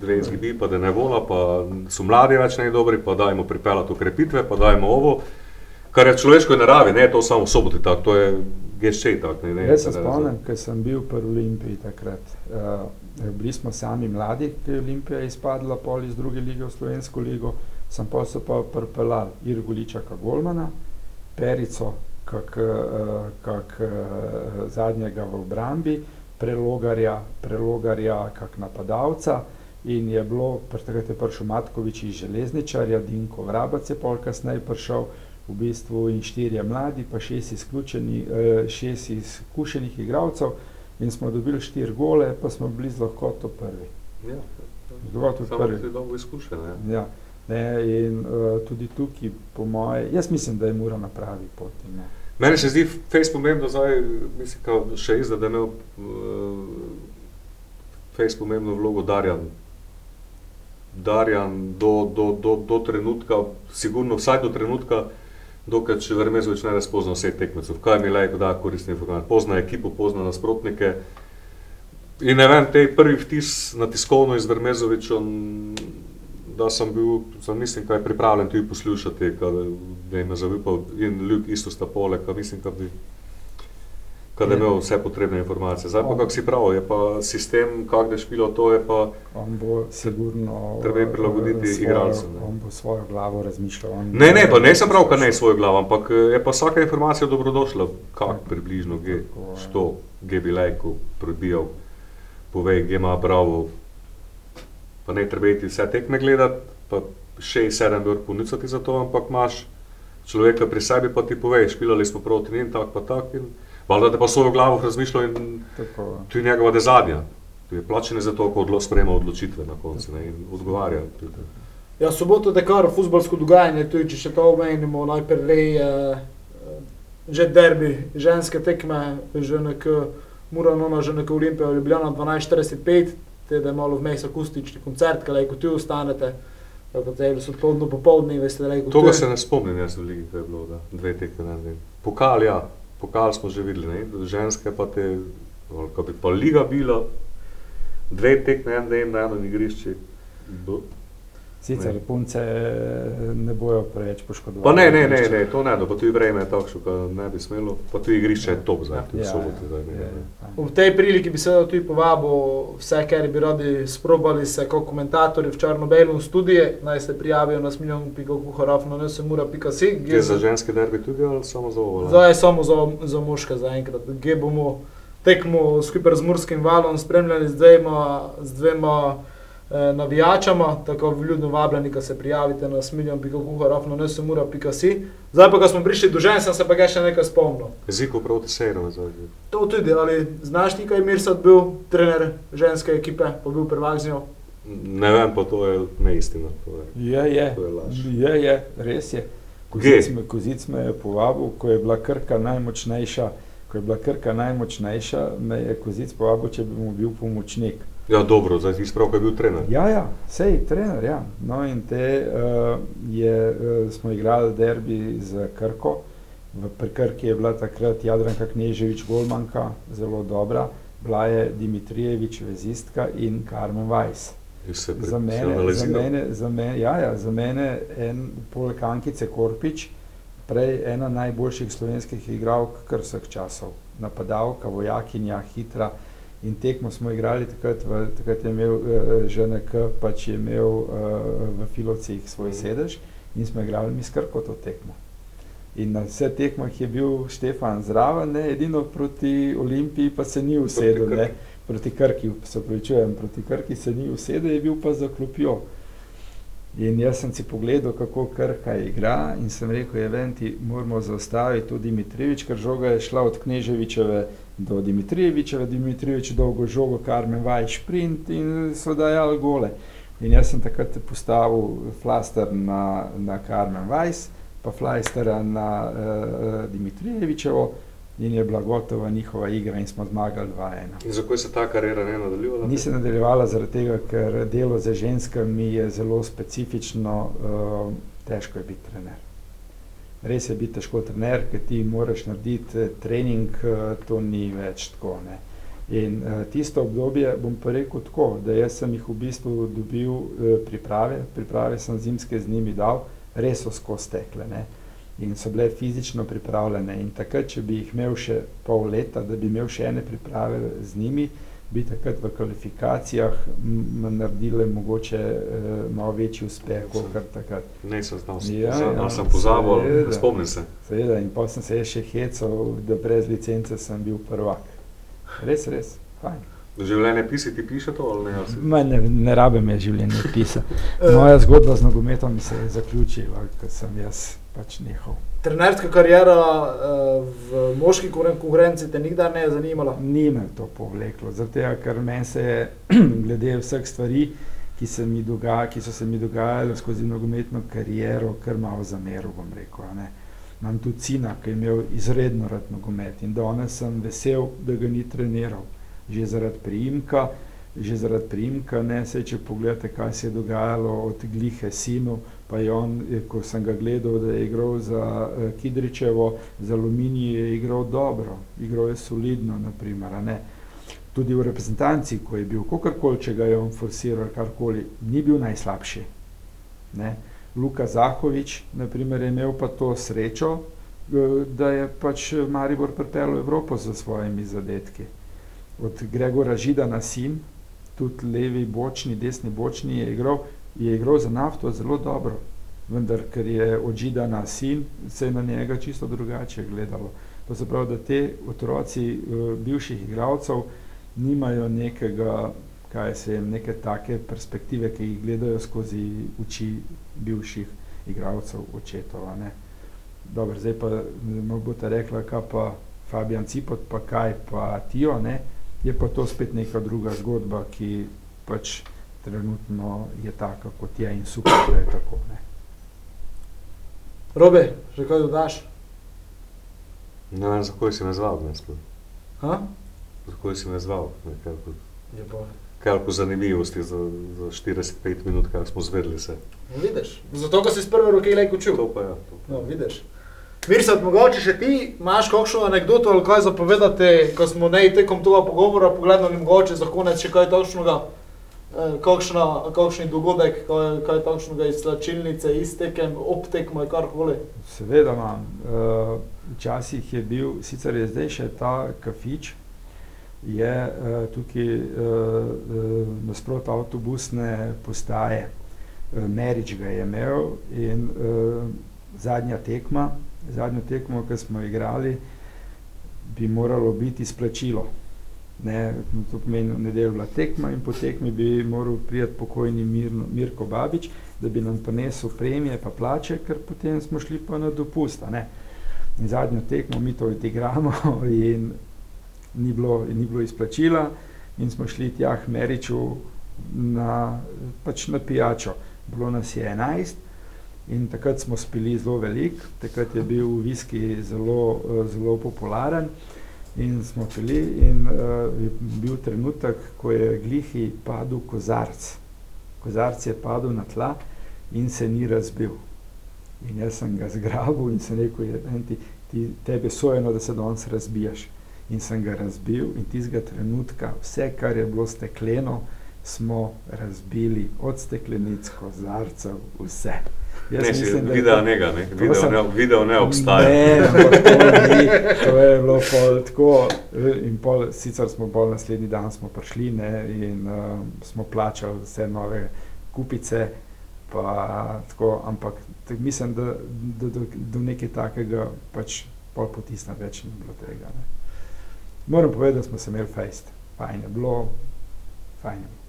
dve izgibi, pa da ne vola, pa so mladi več ne dobri, pa dajmo pripeljati ukrepitve, pa dajmo ovo. Kar je v človeški naravi, ne to samo v soboti tako, to je geščej tako. Ne, ne, Jaz se spomnim, ko sem bil pri Olimpiji takrat. Uh, bili smo sami mladi, ko je Olimpija izpadla pol iz druge lige v Slovensko ligo, sem pa se pa pripeljal Irguličaka Golmana, Perico, kak, kak uh, zadnjega v obrambi, prelogarja, prelogarja kak napadalca. In je bilo, takrat je prišel Matkovič iz železničarja, Dinko Vrabac je pol kasneje prišel, v bistvu in štirje mladi, pa šest, izključeni, eh, šest izkušenih igralcev in smo dobili štiri gole, pa smo bili z lahkoto prvi. Ja, Z lahkoto samo prvi. dolgo izkušenj. ne. Ja. Ne, in uh, tudi tukaj, po moje, jaz mislim, da je mora na pravi poti. Ne. Meni se zdi Facebook pomembno, zdaj, mislim, kao še izda, da je imel uh, pomembno vlogo Darjan. Darjan do, do, do, do trenutka, sigurno vsaj do trenutka, dokaj če Vermezovič ne razpozna vseh tekmecev. Kaj mi lajko da koristne informacije? Pozna ekipo, pozna nasprotnike. In ne vem, te prvi vtis na tiskovno iz Vermezovičem, da sem bil, sem mislim, kaj pripravljen tudi poslušati, kad, da je zaupal in ljub isto sta pole, kad mislim, kad bi kad je imel vse potrebne informacije. Zdaj pa, kako si prav, je pa sistem, kak da špilo, to je pa, On bo sigurno Treba je prilagoditi eh, svojo- igralcem, ne. On bo svojo glavo razmišljal. Ne, ne, pa ne sem prav, kad ne svojo glavo, ampak eh, je pa vsaka informacija dobrodošla, kak približno, ge, je. što, ge bi lajko prebijal, povej, ge ima bravo, pa ne treba iti vse tekme gledati, pa še sedem ur ponicati za to, ampak imaš človeka pri sebi, pa ti povej, špilali smo proti njim, tak pa tak in valjda te pa svojo glavo razmišljal in Tako, tu je njegova da zadnja. Tu je plačen za to, ko odlo, sprejema odločitve na koncu ne, in odgovarja. tudi. Ja, soboto je kar futbolsko dogajanje, tudi če še to omenimo, najprej eh, že derbi, ženske tekme, že nek Murano, že nek Olimpija, Ljubljana 12.45, te da je malo vmes akustični koncert, kaj lahko tu ostanete, da so odpoldne popoldne, veste, da lahko Toga se ne spomnim, jaz v ligi, kaj je bilo, da dve tekme na dan. Pokal, ja, pokal smo že videli, ne? ženske pa te, ali ko bi pa liga bila, dve tekme en dan na enem igrišču. Bo- Sicer Ne. punce eh, ne bojo preveč poškodovali. Pa ne, ne, ne, ne, to ne, da pa tudi vreme je takšno, da ne bi smelo, pa tudi igrišče je top zdaj, tudi v soboto. zdaj, ne, ja, ne. ja. V tej priliki bi seveda tudi povabil vse, ker bi radi sprobali se kot komentatorji v črno-belem studiju, naj se prijavijo na smiljon.kuharov na nsemura.si. Gre za ženske derbi tudi ali samo za ovo? ne? Zdaj je samo za, za moške zaenkrat. Gdje bomo tekmo skupaj z Murskim valom spremljali z dvema, z dvema navijačama, tako vljudno vabljeni, da se prijavite na smiljon.kuharov na nsemura.si. Zdaj pa, ko smo prišli do žen, sem se pa ga še nekaj spomnil. Jezikov proti sejrom zdaj. že. To tudi, ali znaš ti, kaj je Mirsad bil trener ženske ekipe, pa bil prvak z njo? Ne vem, pa to je neistina. To je. Je, je, To je laž. je, je, res je. Kozic me, Kozic me je povabil, ko je bila krka najmočnejša. Ko je bila krka najmočnejša, me je Kozic povabil, če bi mu bil pomočnik. Ja, dobro, zdaj ti sprav, kaj je bil trener. Ja, ja, sej, trener, ja. No in te uh, je, uh, smo igrali derbi z Krko. V Krki je bila takrat Jadranka Kneževič Golmanka, zelo dobra. Bila je Dimitrijevič vezistka in Carmen Weiss. Za mene, za mene, za mene, ja, ja, za mene en poleg Ankice Korpič, prej ena najboljših slovenskih igralk kar vseh časov. napadalka, vojakinja, hitra. In tekmo smo igrali, takrat, v, takrat je imel uh, ŽNK, pač je imel uh, v Filovcih svoj sedež in smo igrali mi skrko to tekmo. In na vse tekmah je bil Štefan zraven, ne, edino proti Olimpiji pa se ni usedel, proti, proti Krki, se pravičujem, proti Krki se ni usedel, je bil pa za klopjo. In jaz sem si pogledal, kako Krka igra in sem rekel, eventi moramo zaustaviti tudi Dimitrijevič, ker žoga je šla od Kneževičeve do Dimitrijevičeve, Dimitrijevič dolgo žogo, Karmen Vaj šprint in so dajali gole. In jaz sem takrat postavil flaster na, na Karmen Vajs, pa flastera na uh, Dimitrijevičevo in je bila gotova njihova igra in smo zmagali 2-1. In zakaj se ta karjera ne nadaljevala? Ni se nadaljevala zaradi tega, ker delo za ženskami je zelo specifično, uh, težko je biti trener. Res je biti težko trener, ker ti moraš narediti eh, trening, uh, to ni več tako. Ne. In uh, tisto obdobje bom pa rekel tako, da jaz sem jih v bistvu dobil uh, priprave, priprave sem zimske z njimi dal, res so skozi tekle. Ne. Uh, in so bile fizično pripravljene. In takrat, če bi jih imel še pol leta, da bi imel še ene priprave z njimi, bi takrat v kvalifikacijah naredili mogoče uh, malo večji uspeh, kot kar takrat. Ne, sem znal, ja, ja, ja, sem pozabil, spomnim se. Seveda, in pa sem se še hecal, da brez licence sem bil prvak. Res, res, fajn. Življenje pisa ti piše to ali ne? Ma, ne, ne rabim je življenje pisa. Moja zgodba z nogometom se je zaključila, ker sem jaz pač nehal. Trenerska karijera uh, v moški konkurenci te nikdar ne je zanimala? Ni me to povleklo, zato ker meni se je (clears throat) glede vseh stvari, ki, se dogaja, ki so se mi dogajale skozi nogometno kariero, kar malo zameril, bom rekel. Imam tudi sina, ki je imel izredno rad nogomet in danes sem vesel, da ga ni treniral, že zaradi priimka že zaradi primka, ne se če pogledate, kaj se je dogajalo od glihe sinu, pa je on, ko sem ga gledal, da je igral za uh, Kidričevo, za Aluminij je igral dobro, igral je solidno, naprimer, ne. Tudi v reprezentanci, ko je bil kakorkoli, če ga je on forsiral, karkoli, ni bil najslabši. Ne. Luka Zahovič, naprimer, je imel pa to srečo, eh, da je pač Maribor pripeljal Evropo za svojimi zadetki. Od Gregora Žida na sin, tudi levi bočni, desni bočni je igral, je igral za nafto zelo dobro, vendar ker je odžidana sin, se je na njega čisto drugače gledalo. To se pravi, da te otroci uh, bivših igralcev nimajo nekega, kaj se jim, neke take perspektive, ki jih gledajo skozi oči bivših igralcev očetov. Ne. Dobro, zdaj pa boste rekla, kaj pa Fabijan Cipot, pa kaj pa Tijo, ne je pa to spet neka druga zgodba, ki pač trenutno je taka, kot je in super, da je tako. Ne. Robe, že kaj dodaš? Ne vem, zakaj si me zval, ne sploh. Zakaj si me zval? Kaj po zanimivosti za, za 45 minut, kaj smo zvedli se. No, vidiš, zato, ko si iz prve roke lajko čul. To pa ja. To pa. No, vidiš. Mirsad, mogoče še ti imaš kakšno anegdoto ali kaj zapovedati, ko smo ne tekom tega pogovora pogledali, mogoče za konec še kaj takšnega, eh, kakšna, kakšni dogodek, kaj, kaj takšnega iz tlačilnice, iztekem, obtekmo, karkoli. Seveda imam. Uh, včasih je bil, sicer je zdaj še ta kafič, je uh, tukaj nasprot avtobusne postaje. Merič ga je imel in zadnja tekma, zadnjo tekmo, ki smo igrali, bi moralo biti izplačilo. Ne, to pomeni, da je bila tekma in po tekmi bi moral prijeti pokojni Mirno, Mirko Babič, da bi nam prinesel premije pa plače, ker potem smo šli pa na dopust. In zadnjo tekmo mi to odigramo (laughs) in ni bilo, ni bilo izplačila in smo šli tja k Meriču na, pač na pijačo. Bilo nas je enajst In takrat smo spili zelo velik, takrat je bil viski zelo, zelo popularen. In smo pili, in uh, je bil trenutek, ko je glihi padel kozarc. Kozarc je padel na tla in se ni razbil. In jaz sem ga zgrabil in sem rekel, ti, ti, tebe sojeno, da se danes razbijaš. In sem ga razbil in tistega trenutka, vse, kar je bilo stekleno, smo razbili od steklenic, kozarcev, vse. Jaz Ne, mislim, da video njega, ne? Video sem- ne, video ne obstaja. Ne, ampak to, ni, to je (laughs) bilo pol tako. In pol, sicer smo bolj naslednji dan smo prišli ne, in uh, smo plačali vse nove kupice. Pa, tako, ampak tak, mislim, da, da do, do nekaj takega pač pol potisna več ni bilo tega. Ne. Moram povedati, da smo se imeli fejst. Fajn je bilo, fajn je bilo.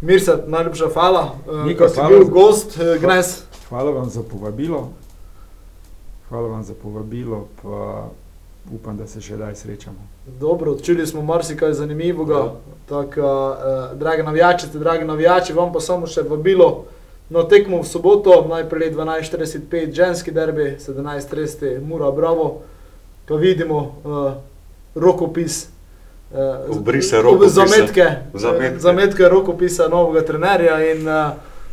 Mirsad, najlepša hvala, uh, Niko, da si bil za- gost, uh, Gnes. Hvala vam za povabilo. Hvala vam za povabilo, pa upam, da se še daj srečamo. Dobro, odčuli smo marsikaj zanimivega. Ja. Tako, uh, drage navijačice, dragi navijači, vam pa samo še vabilo na tekmo v soboto, najprej 12.45 ženski derbi, 17.30 Mura Bravo, ko vidimo uh, rokopis. Uh, Obrise rokopisa. Zametke, Zametke. zametke rokopisa novega trenerja in uh,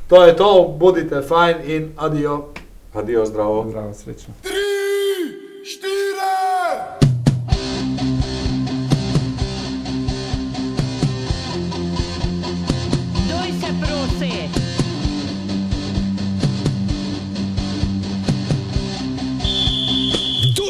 to je to, bodite fajn in adijo. Adijo, zdravo. Zdravo, srečno. Doj